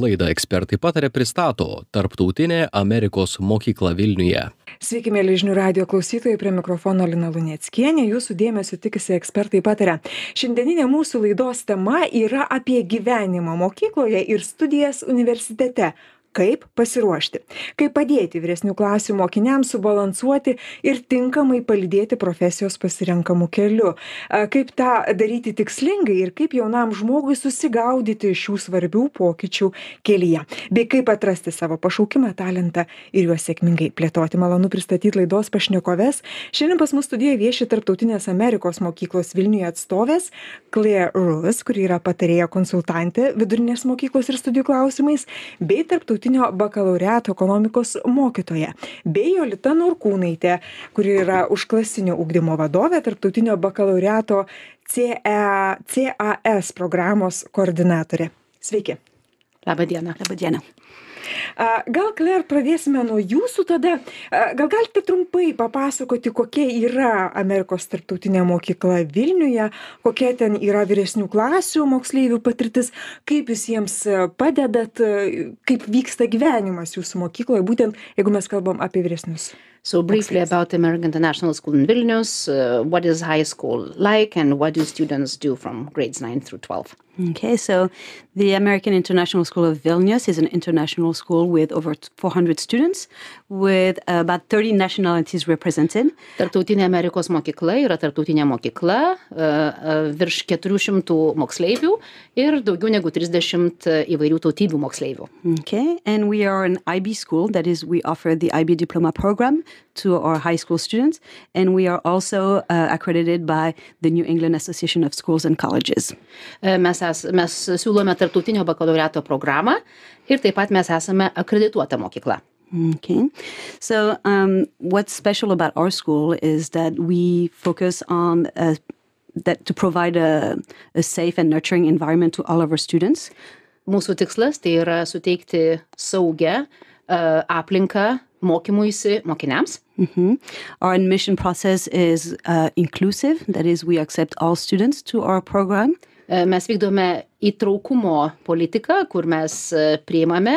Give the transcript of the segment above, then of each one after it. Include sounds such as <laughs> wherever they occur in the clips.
laidą ekspertai pataria pristato tarptautinė amerikos mokykla vilniuje. Sveiki, mėly žinių radio klausytojai, prie mikrofono Lina Lunieckienė, jūsų dėmesio tikisi ekspertai pataria. Šiandieninė mūsų laidos tema yra apie gyvenimą mokykloje ir studijas universitete kaip pasiruošti kaip padėti vyresnių klasių mokiniams subalansuoti ir tinkamai palydėti profesijos pasirenkamu keliu. Kaip tą daryti tikslingai ir kaip jaunam žmogui susigaudyti šių svarbių pokyčių kelyje. Bei kaip atrasti savo pašaukimą talentą ir juos sėkmingai plėtoti. Malonu pristatyt laidos pašnekoves. Šiandien pas mus studijoj vieši tarptautinės amerikos mokyklos vilniuje atstovės klėr rus kuri yra patarėja konsultantė vidurinės mokyklos ir studijų klausimais bei tarptautinės tarptautinio bakalaureato ekonomikos mokytoja bei jolita norkūnaitė kuri yra užklasinio ugdymo vadovė tarptautinio bakalaureato ce cas programos koordinatorė. Sveiki. Laba diena laba diena Gal, Kler, pradėsime nuo jūsų tada. Gal galite trumpai papasakoti, kokia yra Amerikos tarptautinė mokykla Vilniuje, kokia ten yra vyresnių klasių moksleivių patirtis, kaip jūs jiems padedat, kaip vyksta gyvenimas jūsų mokykloje, būtent jeigu mes kalbam apie vyresnius. So briefly about American International School in Vilnius, uh, what is high school like and what do students do from grades 9 through 12? Okay, so the American International School of Vilnius is an international school with over 400 students with about 30 nationalities represented. Tartautinė Amerikos mokykla yra tartautinė mokykla, uh, uh, virš 400 moksleivių ir daugiau negu 30 įvairių tautybių moksleivių. Okay, and we are an IB school, that is we offer the IB diploma program to our high school students, and we are also uh, accredited by the New England Association of Schools and Colleges. Mes, es, mes siūlome tarptautinio bakalaureato programą ir taip pat mes esame akredituota mokykla. Okay. So, um, what's special about our school is that we focus on uh, that to provide a, a safe and nurturing environment to all of our students. Mūsų tikslas tai yra suteikti saugę uh, aplinką mokymuisi mokiniams. Mm-hmm. Our admission process is uh, inclusive, that is, we accept all students to our program. Mes vykdome įtraukumo politiką, kur mes priimame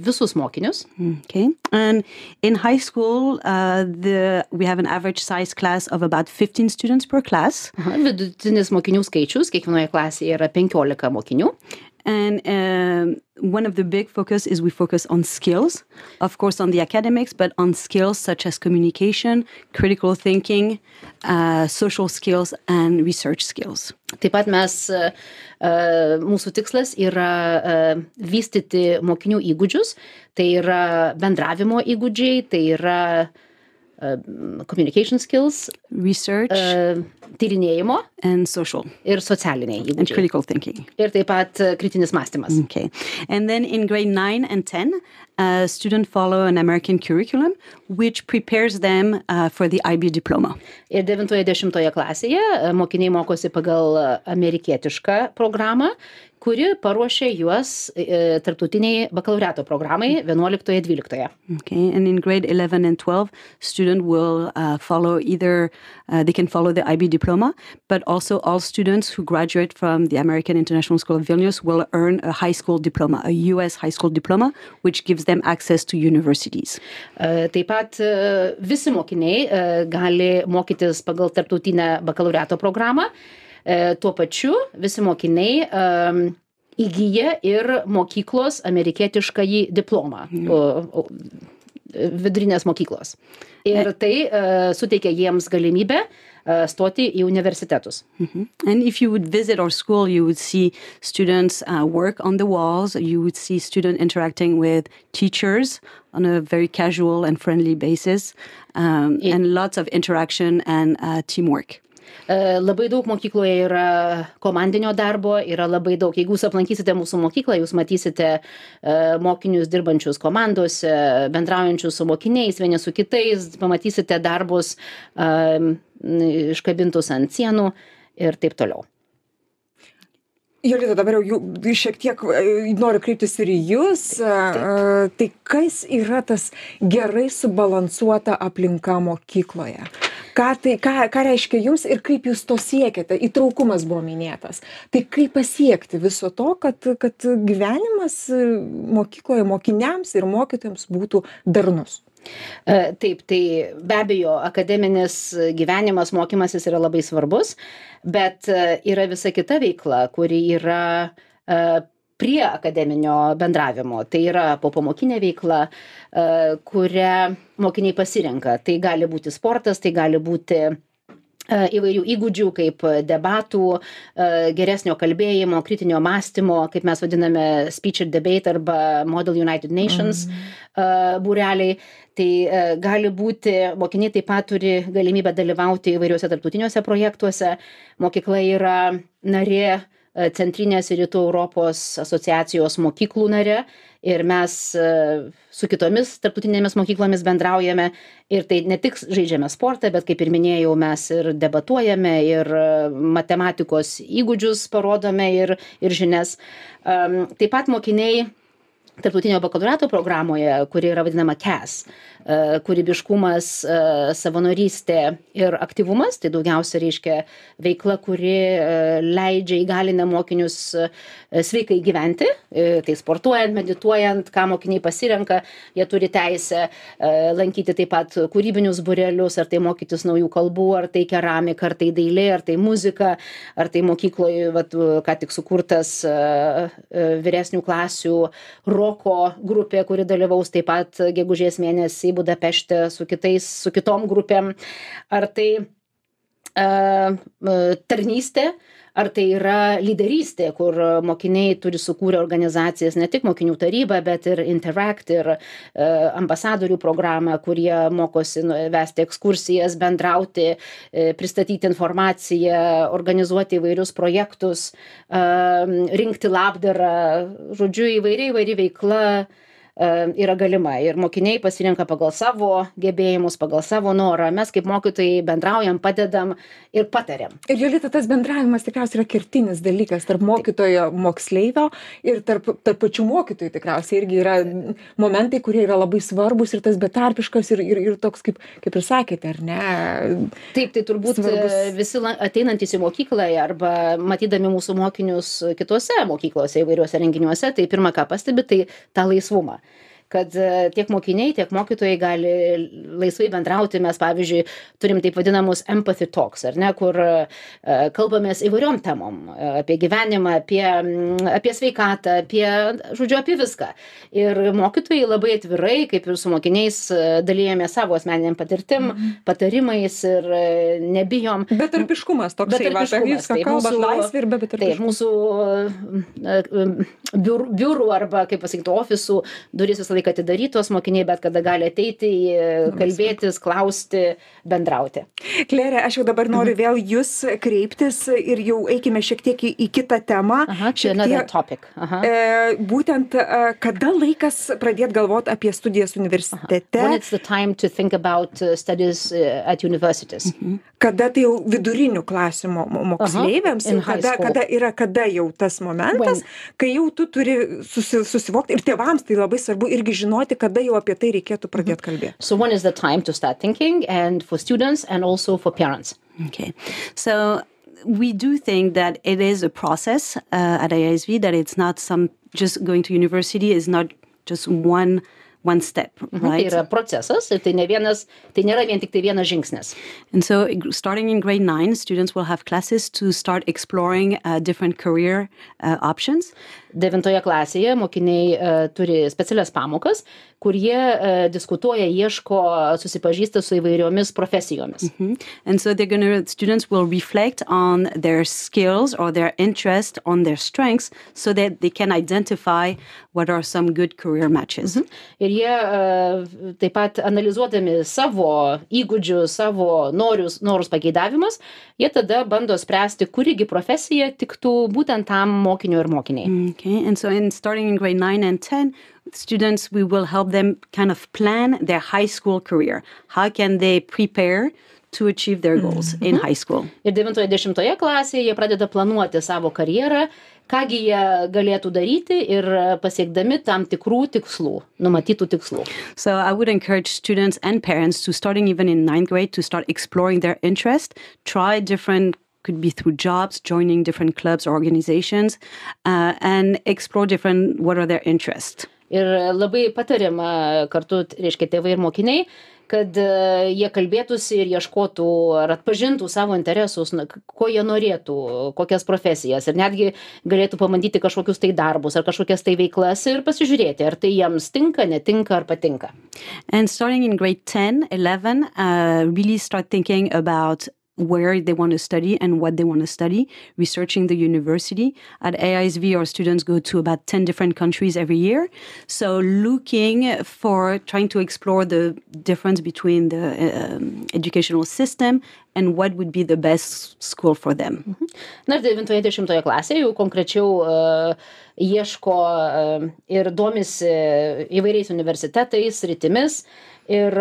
visus mokinius. Okay. And in high school, uh, the, we have an average size class of about 15 students per class. Aha, vidutinis mokinių skaičius kiekvienoje klasėje yra 15 mokinių. And um, one of the big focus is we focus on skills, of course, on the academics, but on skills such as communication, critical thinking, uh, social skills, and research skills. Taip pat mes, uh, mūsų tikslas yra uh, vystyti mokinių įgūdžius, tai yra bendravimo įgūdžiai, tai yra uh, communication skills, research, uh, tyrinėjimo and social ir socialiniai įgūdžiai. and critical thinking. Ir taip pat uh, kritinis mąstymas. Okay. And then in grade 9 and 10, uh, students follow an American curriculum which prepares them uh, for the IB diploma. Ir 9-10 klasėje uh, mokiniai mokosi pagal uh, amerikietišką programą, kuri paruošia juos uh, tarptautiniai bakalaureato programai 11-12. Okay. And in grade 11 and 12, student will uh, follow either uh, they can follow the IB diploma, but also all students who graduate from the American International School of Vilnius will earn a high school diploma, a US high school diploma, which gives them access to universities. Uh, taip pat uh, visi mokiniai uh, gali mokytis pagal tarptautinę bakalaureato programą. Uh, tuo pačiu visi mokiniai įgyja ir mokyklos amerikietiškąjį diplomą. Mm. O, o, vidurinės mokyklos. Ir tai uh, suteikia jiems galimybę uh, stoti į universitetus. Mm -hmm. And if you would visit our school, you would see students uh, work on the walls. You would see students interacting with teachers on a very casual and friendly basis, um, yeah. and lots of interaction and uh, teamwork. Labai daug mokykloje yra komandinio darbo, yra labai daug. Jeigu jūs aplankysite mūsų mokyklą, jūs matysite mokinius dirbančius komandose, bendraujančius su mokiniais, vieni su kitais, pamatysite darbus iškabintus ant sienų ir taip toliau. Jolita, dabar jau šiek tiek noriu kreiptis ir į Jūs. Taip. Tai kas yra tas gerai subalansuota aplinka mokykloje? Ką tai ką ką reiškia jums ir kaip jūs to siekiate? Įtraukumas buvo minėtas. Tai kaip pasiekti viso to kad kad gyvenimas mokykloje mokiniams ir mokytojams būtų darnus? E, taip, tai be abejo, akademinis gyvenimas, mokymasis yra labai svarbus, bet e, yra visa kita veikla, kuri yra e, prie akademinio bendravimo. Tai yra popamokinė veikla, kurią mokiniai pasirenka. Tai gali būti sportas, tai gali būti E, įvairių įgūdžių kaip debatų, e, geresnio kalbėjimo, kritinio mąstymo, kaip mes vadiname speech and debate arba Model United Nations mm. būreliai. Tai gali būti, mokiniai taip pat turi galimybę dalyvauti įvairiuose tarptautiniuose projektuose. Mokykla yra narė Centrinės ir Rytų Europos asociacijos mokyklų narė ir mes e, su kitomis tarptautinėmis mokyklomis bendraujame ir tai ne tik žaidžiame sportą, bet kaip ir minėjau, mes ir debatuojame, ir e, matematikos įgūdžius parodome ir, ir žinias. Taip pat mokiniai tarptautinio bakalaureato programoje, kuri yra vadinama CAS, e, kūrybiškumas, e, savanorystė ir aktyvumas, tai daugiausia reiškia veikla, kuri e, leidžia įgalinę mokinius sveikai gyventi, tai sportuojant, medituojant, ką mokiniai pasirenka, jie turi teisę lankyti taip pat kūrybinius burelius, ar tai mokytis naujų kalbų, ar tai keramika, ar tai dailė, ar tai muzika, ar tai mokykloje, vat, ką tik sukurtas vyresnių klasių roko roko grupė kuri dalyvaus taip pat gegužės mėnesį budapešte su kitais su kitom grupėm. Ar tai tarnystė ar tai yra lyderystė kur mokiniai turi sukūrę organizacijas ne tik mokinių taryba bet ir interact ir ambasadorių programą kur jie mokosi nu, vesti ekskursijas bendrauti e, pristatyti informaciją organizuoti įvairius projektus rinkti labdarą. Žodžiu įvairi įvairi veikla yra galima ir mokiniai pasirenka pagal savo gebėjimus, pagal savo norą. Mes kaip mokytojai bendraujam, padedam ir patariam. Ir Jolita, tas bendravimas tikriausiai yra kertinis dalykas tarp mokytojo moksleivio ir tarp, tarp pačių mokytojų tikriausiai irgi yra momentai, kurie yra labai svarbus ir tas betarpiškas ir, ir, ir toks, kaip, kaip ir sakėte, ar ne? Taip, tai turbūt svarbus. visi ateinantys į mokyklą arba matydami mūsų mokinius kitose mokyklose įvairiuose renginiuose, tai pirmą ką pastebi, tai tą laisvumą kad e, tiek mokiniai tiek mokytojai gali laisvai bendrauti. Mes pavyzdžiui turim taip vadinamus empathy talks ar ne kur e, kalbamės įvairiom temom e, apie gyvenimą apie apie sveikatą apie žodžiu apie viską. Ir mokytojai labai atvirai kaip ir su mokiniais dalijamės savo asmeninėm patirtim mhm. patarimais ir nebijom. Betarpiškumas toksai va apie viską kalbat laisvė ir betarpiškumas taip mūsų biur biurų arba kaip pasakyt ofisų durys visą laiką laiką atidarytos, mokiniai bet kada gali ateiti, kalbėtis, klausti, bendrauti. Klere, aš jau dabar noriu mhm. vėl jūs kreiptis ir jau eikime šiek tiek į, į kitą temą. Aha, čia another topic. Aha. E, būtent e, kada laikas pradėti galvoti apie studijas universitete? When it's the time to think about uh, studies uh, at universities. Mhm. Kada tai jau vidurinių klasių mo moksleiviams, uh -huh. kada, kada yra kada jau tas momentas, When? kai jau tu turi susi, susivokti ir tėvams tai labai svarbu irgi irgi žinoti, kada jau apie tai reikėtų pradėti kalbėti. So when is the time to start thinking and for students and also for parents? Okay. So we do think that it is a process uh, at ISV that it's not some just going to university is not just one one step, mhm, right? Tai yra procesas ir tai, ne vienas, tai nėra vien tik tai vienas žingsnis. And so starting in grade 9, students will have classes to start exploring uh, different career uh, options. Devintoje klasėje mokiniai uh, turi specialias pamokas, kur jie uh, diskutuoja, ieško, susipažįsta su įvairiomis profesijomis. Mm -hmm. And so they're gonna, students will reflect on their skills or their interest, on their strengths, so that they can identify what are some good career matches. Mm -hmm. Ir jie uh, taip pat analizuodami savo įgūdžius, savo norius, norus pageidavimus, jie tada bando spręsti, kurigi profesija tiktų būtent tam mokiniu ir mokiniai. Okay, and so in starting in grade 9 and 10, students, we will help them kind of plan their high school career. How can they prepare to achieve their goals mm -hmm. in high school? Ir 9-10 klasėje jie pradeda planuoti savo karjerą, kągi jie galėtų daryti ir pasiekdami tam tikrų tikslų numatytų tikslų So I would encourage students and parents to starting even in ninth grade to start exploring their interest, try different could be through jobs, joining different clubs or organizations, uh, and explore different what are their interests. Ir labai patariama kartu reiškia tėvai ir mokiniai kad e, jie kalbėtųsi ir ieškotų ar atpažintų savo interesus na ko jie norėtų kokias profesijas. Ir netgi galėtų pabandyti kažkokius tai darbus ar kažkokias tai veiklas ir pasižiūrėti ar tai jiems tinka netinka ar patinka. And starting in grade 10, 11, uh, really start thinking about where they want to study and what they want to study, researching the university. At AISV, our students go to about 10 different countries every year. So, looking for trying to explore the difference between the um, educational system and what would be the best school for them. konkrečiau e, ieško e, ir domisi įvairiais universitetais sritimis ir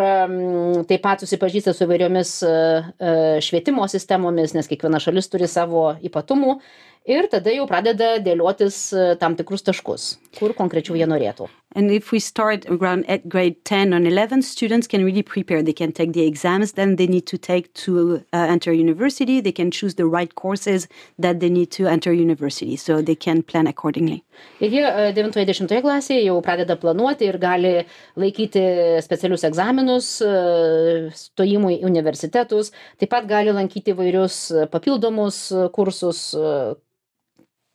taip pat susipažįsta su įvairiomis e, e, švietimo sistemomis nes kiekviena šalis turi savo ypatumų. Ir tada jau pradeda dėliotis e, tam tikrus taškus kur konkrečiau jie norėtų And if we start around at grade 10 and 11, students can really prepare. They can take the exams then they need to take to uh, enter university. They can choose the right courses that they need to enter university. So they can plan accordingly. Ir jie e, devintoje dešimtoje klasėje jau pradeda planuoti ir gali laikyti specialius egzaminus e, stojimui į universitetus, taip pat gali lankyti vairius papildomus kursus, e,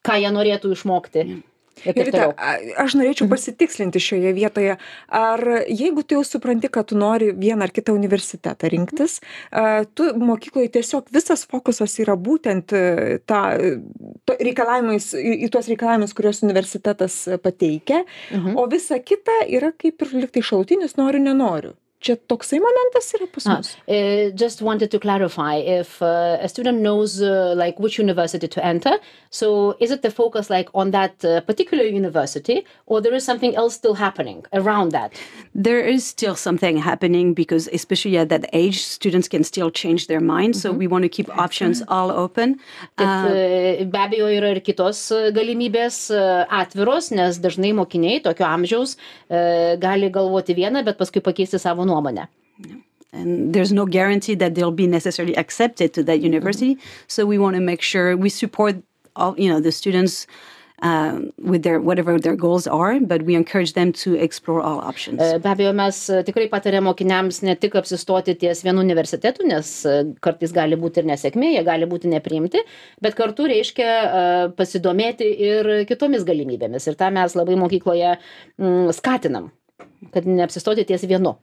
ką jie norėtų išmokti. Ir taip Rita, toliau. a- aš norėčiau pasitikslinti šioje vietoje, ar jeigu tu jau supranti, kad tu nori vieną ar kitą universitetą rinktis, tu mokykloje tiesiog visas fokusas yra būtent e, ta, to reikalavimais, į, į tuos reikalavimus, kuriuos universitetas pateikia, Mhm. o visa kita yra kaip ir liktai šalutinis noriu, nenoriu. Čia toksai momentas yra pas mus. uh, just wanted to clarify if uh, a student knows uh, like which university to enter. So is it the focus like on that uh, particular university, or there is something else still happening around that? There is still something happening because, especially at that age, students can still change their mind. So we want to keep options all open. Kad, e, be abejo yra ir kitos e, galimybės e, atviros, nes dažnai mokiniai tokio amžiaus e, gali galvoti vieną, bet paskui pakeisti savo nuomonę. And there's no guarantee that they'll be necessarily accepted to that university. So we want to make sure we support all you know the students um, with their whatever their goals are, but we encourage them to explore all options. E, Be abejo, mes e, tikrai patarėm mokiniams ne tik apsistoti ties vienu universitetu, nes e, kartais gali būti ir nesėkmė, jie gali būti nepriimti, bet kartu reiškia pasidomėti ir kitomis galimybėmis. Ir tą mes labai mokykloje mm, skatinam, kad neapsistoti ties vienu.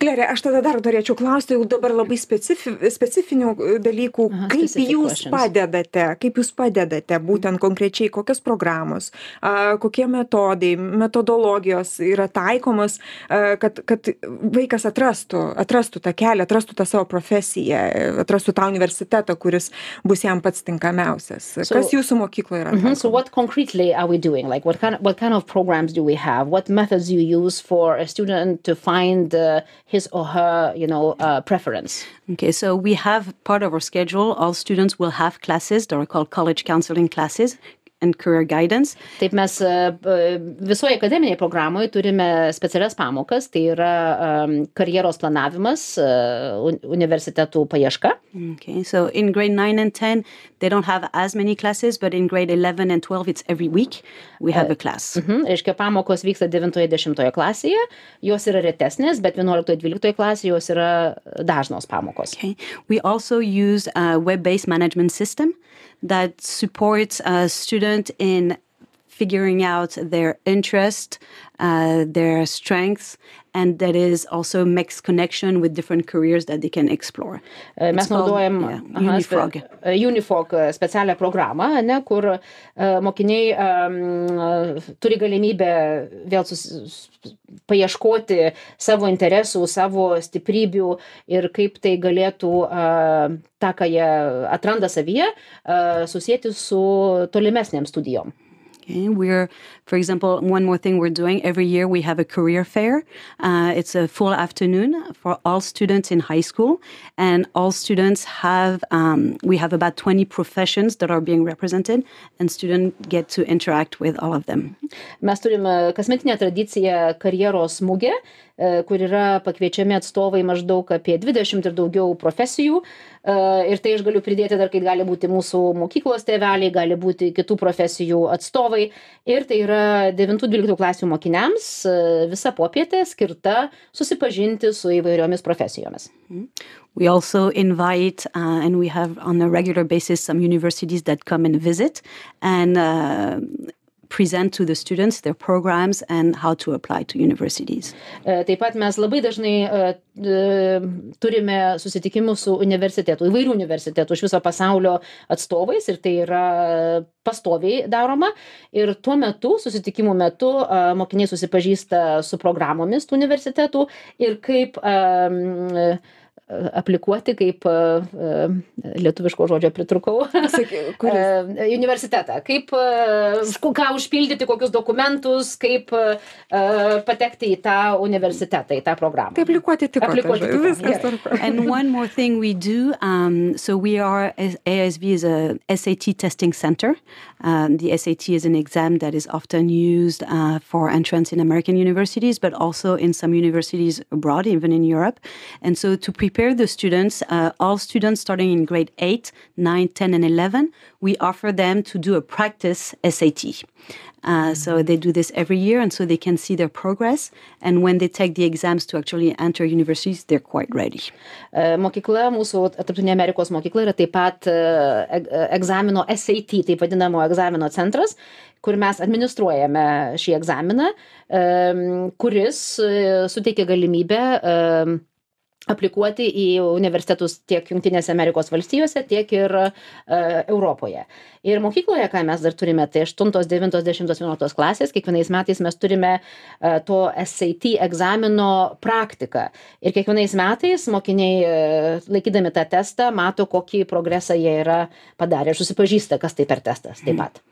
Klerė, aš tada dar norėčiau klausti jau dabar labai specifi, specifinių e, dalykų. Aha, kaip jūs questions. padedate, kaip jūs padedate būtent konkrečiai, kokios programos, a, kokie metodai, metodologijos yra taikomos, a, kad, kad vaikas atrastų, atrastų tą kelią, atrastų tą savo profesiją, atrastų tą universitetą, kuris bus jam pats tinkamiausias. So- Kas jūsų mokykloje yra? Mhm, So what concretely are we doing? Like what kind what kind of programs do we have? What methods you use for a student to find uh, his or her, you know, uh, preference? Okay, so we have part of our schedule. All students will have classes that are called college counseling classes and. Taip mes e, b- visoje akademinėje programoje turime specialias pamokas, tai yra um, karjeros planavimas, uh, un- universitetų paieška. Okay, so in grade 9 and 10, they don't have as many classes, but in grade 11 and 12, it's every week we have a class. Mhm, reiškia, pamokos vyksta 9-10 klasėje, jos yra retesnės, bet 11-12 klasėje jos yra dažnos pamokos. Okay. We also use a web-based management system that supports a student in figuring out their interest, uh, their strengths, and that is also makes connection with different careers that they can explore. E, Mes It's called, naudojam yeah, aha, Unifrog. spe- Unifrog e, specialią programą, ne, kur e, mokiniai um, turi galimybę vėl sus, paieškoti savo interesų, savo stiprybių ir kaip tai galėtų uh, tą, ką jie atranda savyje, uh, susijęti su tolimesniam studijom. Okay, we're For example, one more thing we're doing every year, we have a career fair. Uh, it's a full afternoon for all students in high school, and all students have um, we have about 20 professions that are being represented, and students get to interact with all of them. Mes turime kasmetinę tradiciją karjeros mugę, e, kur yra pakviečiami atstovai maždaug apie 20 ir daugiau profesijų. E, ir tai aš galiu pridėti dar, kai gali būti mūsų mokyklos tėveliai, gali būti kitų profesijų atstovai. Ir tai yra 9-12 klasių mokiniams e, visa popietė skirta susipažinti su įvairiomis profesijomis. We also invite, uh, and we have on a regular basis some universities that come and visit and uh, present to the students their programs and how to apply to universities. E, Taip pat mes labai dažnai e, turime susitikimus su universitetų, įvairių universitetų iš viso pasaulio atstovais ir tai yra pastoviai daroma. Ir tuo metu, susitikimų metu, e, mokiniai susipažįsta su programomis tų universitetų ir kaip e, aplikuoti kaip lietuviško žodžio pritrukau. <laughs> Saky, kuris? Universitetą. Kaip, sk- ką užpildyti, kokius dokumentus, kaip patekti į tą universitetą, į tą programą. Tai aplikuoti tik. Aplikuoti tiko, Viskas gerai. and one more thing we do um, so we are asv is a sat testing center um, the sat is an exam that is often used uh, for entrance in american universities but also in some universities abroad even in europe and so to prepare the students uh, all students starting in grade 8 9 10 and 11 we offer them to do a practice sat uh, so mm-hmm. they do this every year, and so they can see their progress. And when they take the exams to actually enter universities, they're quite ready. Mokykla, mūsų Tarptautinė Amerikos mokykla yra taip pat uh, e, egzamino uh, SAT, taip vadinamo egzamino centras, kur mes administruojame uh, šį egzaminą, e, kuris suteikia galimybę e, aplikuoti į universitetus tiek Junktinėse Amerikos valstijose, tiek ir e, Europoje. Ir mokykloje, ką mes dar turime, tai 8, 9, 10, 11 klasės, kiekvienais metais mes turime e, to SAT egzamino praktiką. Ir kiekvienais metais mokiniai, e, laikydami tą testą, mato, kokį progresą jie yra padarę ir susipažįsta, kas tai per testas taip pat.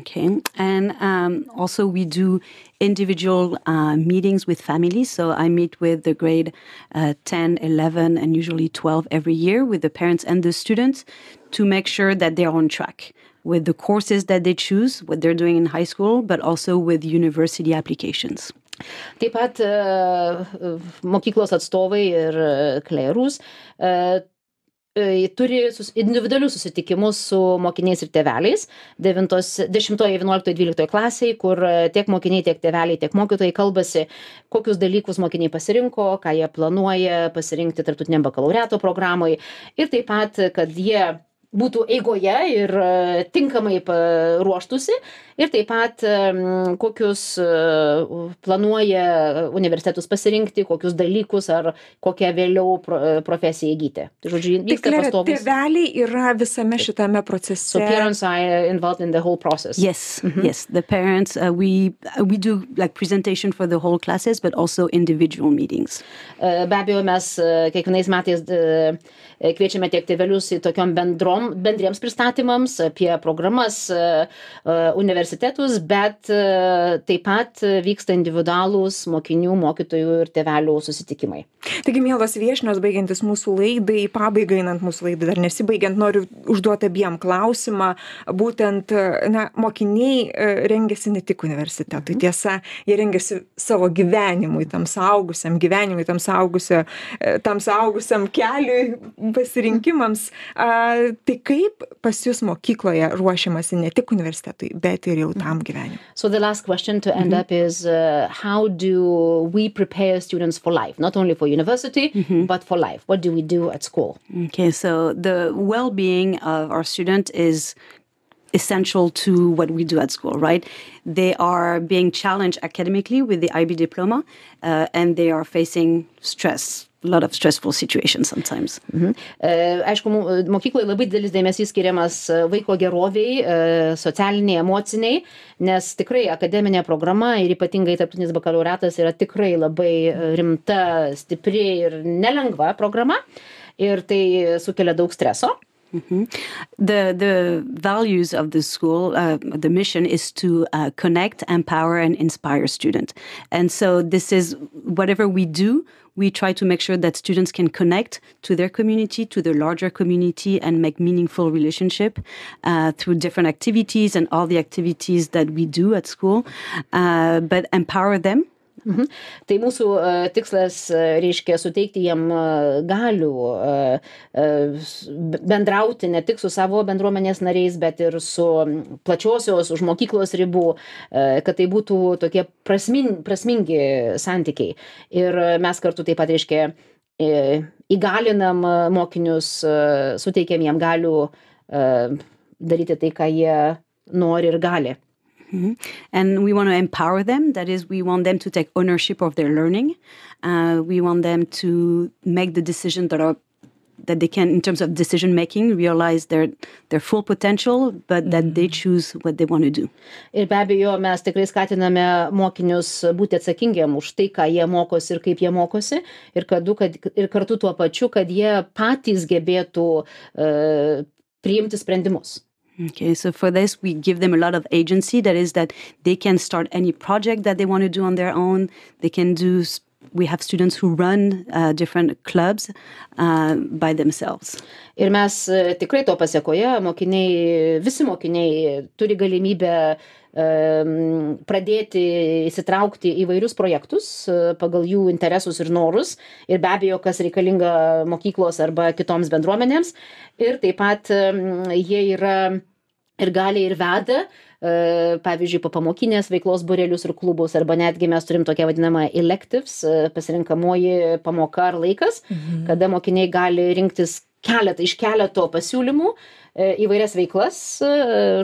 Okay. And um, also, we do individual uh, meetings with families. So I meet with the grade uh, 10, 11, and usually 12 every year with the parents and the students to make sure that they're on track with the courses that they choose, what they're doing in high school, but also with university applications. Taip pat e, e, mokyklos atstovai ir e, klerus turi sus, individualius susitikimus su mokiniais ir tėveliais. 9, 10, 11, 12 klasiai, kur e, tiek mokiniai, tiek tėveliai, tiek mokytojai kalbasi, kokius dalykus mokiniai pasirinko, ką jie planuoja pasirinkti tarptautiniam bakalaureato programai ir taip pat, kad jie būtų eigoje ir e, tinkamai pa- ruoštųsi ir taip pat em, kokius e, planuoja universitetus pasirinkti, kokius dalykus ar kokią vėliau pro- e, profesiją įgyti. Tai žodžiu, Tai vyksta Klara, pastovus. tėveliai yra visame šitame So procese. parents are involved in the whole process. Yes, yes. The parents, uh, we uh, we do like presentation for the whole classes, but also individual meetings. E, Be abejo, mes e, kiekvienais metais e, e, kviečiame tiek tėvelius į tokiom bendrom, bendriems pristatymams apie programas e, e, universitetus, bet e, taip pat e, vyksta individualūs mokinių, mokytojų ir tėvelių susitikimai. Taigi, mielos viešnios, baigiantis mūsų laidai, į pabaigą einant mūsų laidai, dar nesibaigiant, noriu užduoti abiem klausimą. Būtent, na, mokiniai e, rengiasi ne tik universitetui, tiesa, jie rengiasi savo gyvenimui, tam saugusiam gyvenimui, tam, saugusio, e, tam saugusiam keliui, pasirinkimams. A, tai kaip pas jūs mokykloje ruošiamasi ne tik universitetui, bet ir jau tam gyvenimui? So the last question to end up is uh, how do we prepare students for life, not only for university, but for life? What do we do at school? Okay, so the well-being of our student is essential to what we do at school, right? They are being challenged academically with the IB diploma, uh, and they are facing stress, a lot of stressful situations sometimes. E, Aišku, mo- mokykloje labai didelis dėmesys skiriamas e, vaiko geroviai, e, socialiniai, emociniai, nes tikrai akademinė programa ir ypatingai tarptautinis bakalaureatas yra tikrai labai rimta, stipri ir nelengva programa ir tai sukelia daug streso. Mhm. The the values of the school, uh, the mission is to uh, connect, empower, and inspire students. And so this is whatever we do. We try to make sure that students can connect to their community, to the larger community, and make meaningful relationship uh, through different activities and all the activities that we do at school. Uh, but empower them Mhm. Tai mūsų e, tikslas, e, reiškia, suteikti jiem e, galių bendrauti ne tik su savo bendruomenės nariais, bet ir su plačiosios, už mokyklos ribų, kad tai būtų tokie prasmin, prasmingi santykiai. Ir mes kartu taip pat, reiškia, įgalinam mokinius, suteikiam jiem galių daryti tai, ką jie nori ir gali. Mm-hmm. And we want to empower them. That is, we want them to take ownership of their learning. Uh, we want them to make the decisions that are that they can, in terms of decision making, realize their their full potential, but that they mm-hmm. choose what they want to do. Ir be abejo, mes tikrai skatiname mokinius būti atsakingiam už tai, ką jie mokosi ir kaip jie mokosi, ir, kad, kad, ir kartu tuo pačiu, kad jie patys gebėtų uh, priimti sprendimus. Okay, so for this, we give them a lot of agency. That is, that they can start any project that they want to do on their own. They can do. We have students who run uh, different clubs uh, by themselves. Ir mes uh, tikrai to pasiekoje, mokiniai, visi mokiniai turi galimybę pradėti įsitraukti į vairius projektus uh, pagal jų interesus ir norus ir be abejo, kas reikalinga mokyklos arba kitoms bendruomenėms. Ir taip pat jie yra ir gali ir veda, e, pavyzdžiui, po pamokinės veiklos burelius ir klubus, arba netgi mes turim tokią vadinamą electives, e, pasirinkamoji pamoka ar laikas, mhm. kada mokiniai gali rinktis keletą iš keleto pasiūlymų įvairias veiklas,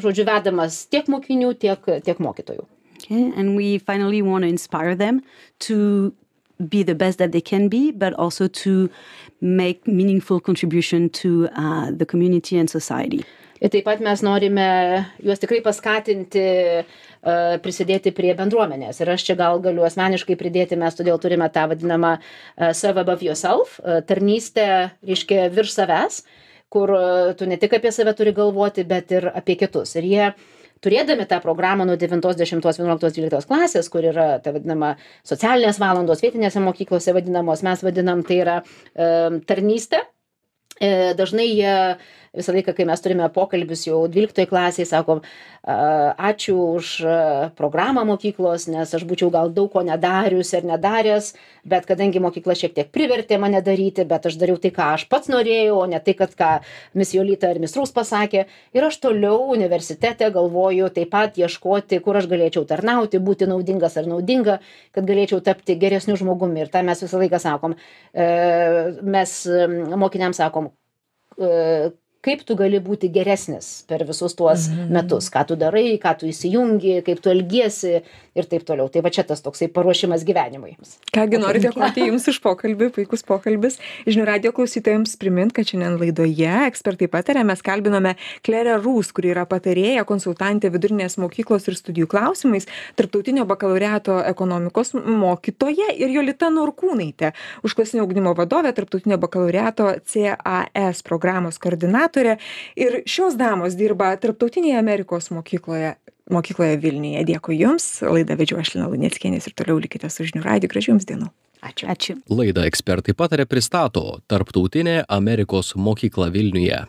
žodžiu, vedamas tiek mokinių, tiek, tiek mokytojų. Okay, and we finally want to inspire them to be the best that they can be, but also to make meaningful contribution to uh, the community and society ir taip pat mes norime juos tikrai paskatinti prisidėti prie bendruomenės. Ir aš čia gal galiu asmeniškai pridėti, mes todėl turime tą vadinamą serve above yourself, tarnystę, reiškia, virš savęs, kur tu ne tik apie save turi galvoti, bet ir apie kitus. Ir jie turėdami tą programą nuo 9, 10, 11, 12 klasės, kur yra ta vadinama socialinės valandos, vietinėse mokyklose vadinamos, mes vadinam tai yra e, tarnystė. E, dažnai jie visą laiką, kai mes turime pokalbius jau 12 klasėje, sakom, ačiū už programą mokyklos, nes aš būčiau gal daug ko nedarius ir nedaręs, bet kadangi mokykla šiek tiek privertė mane daryti, bet aš dariau tai, ką aš pats norėjau, o ne tai, kad ką mis Jolita ir mis Rūs pasakė. Ir aš toliau universitete galvoju taip pat ieškoti, kur aš galėčiau tarnauti, būti naudingas ar naudinga, kad galėčiau tapti geresniu žmogumi. Ir tą mes visą laiką sakom. E, mes mokiniams sakom, e, kaip tu gali būti geresnis per visus tuos mhm. metus, ką tu darai, ką tu įsijungi, kaip tu elgiesi ir taip toliau. Tai va čia tas toksai paruošimas gyvenimui. Kągi noriu dėkoti Jums už pokalbį, puikus pokalbis. Žinių radio klausytojams primint, kad šiandien laidoje ekspertai patarė, mes kalbinome Klerę Rūs, kuri yra patarėja, konsultantė vidurinės mokyklos ir studijų klausimais, tarptautinio bakalaureato ekonomikos mokytoja ir Jolita Norkūnaitė, užklasinio ugdymo vadovė, tarptautinio bakalaureato CAS programos koordinatorė koordinatorė ir šios damos dirba tarptautinėje Amerikos mokykloje mokykloje Vilniuje. Dėkui Jums, laidą vedžiu aš Lina Lunieckienės ir toliau likite su žinių radiju. Gražių Jums dienų. Ačiū. Ačiū. Laidą ekspertai patarė pristato Tarptautinė Amerikos mokykla Vilniuje.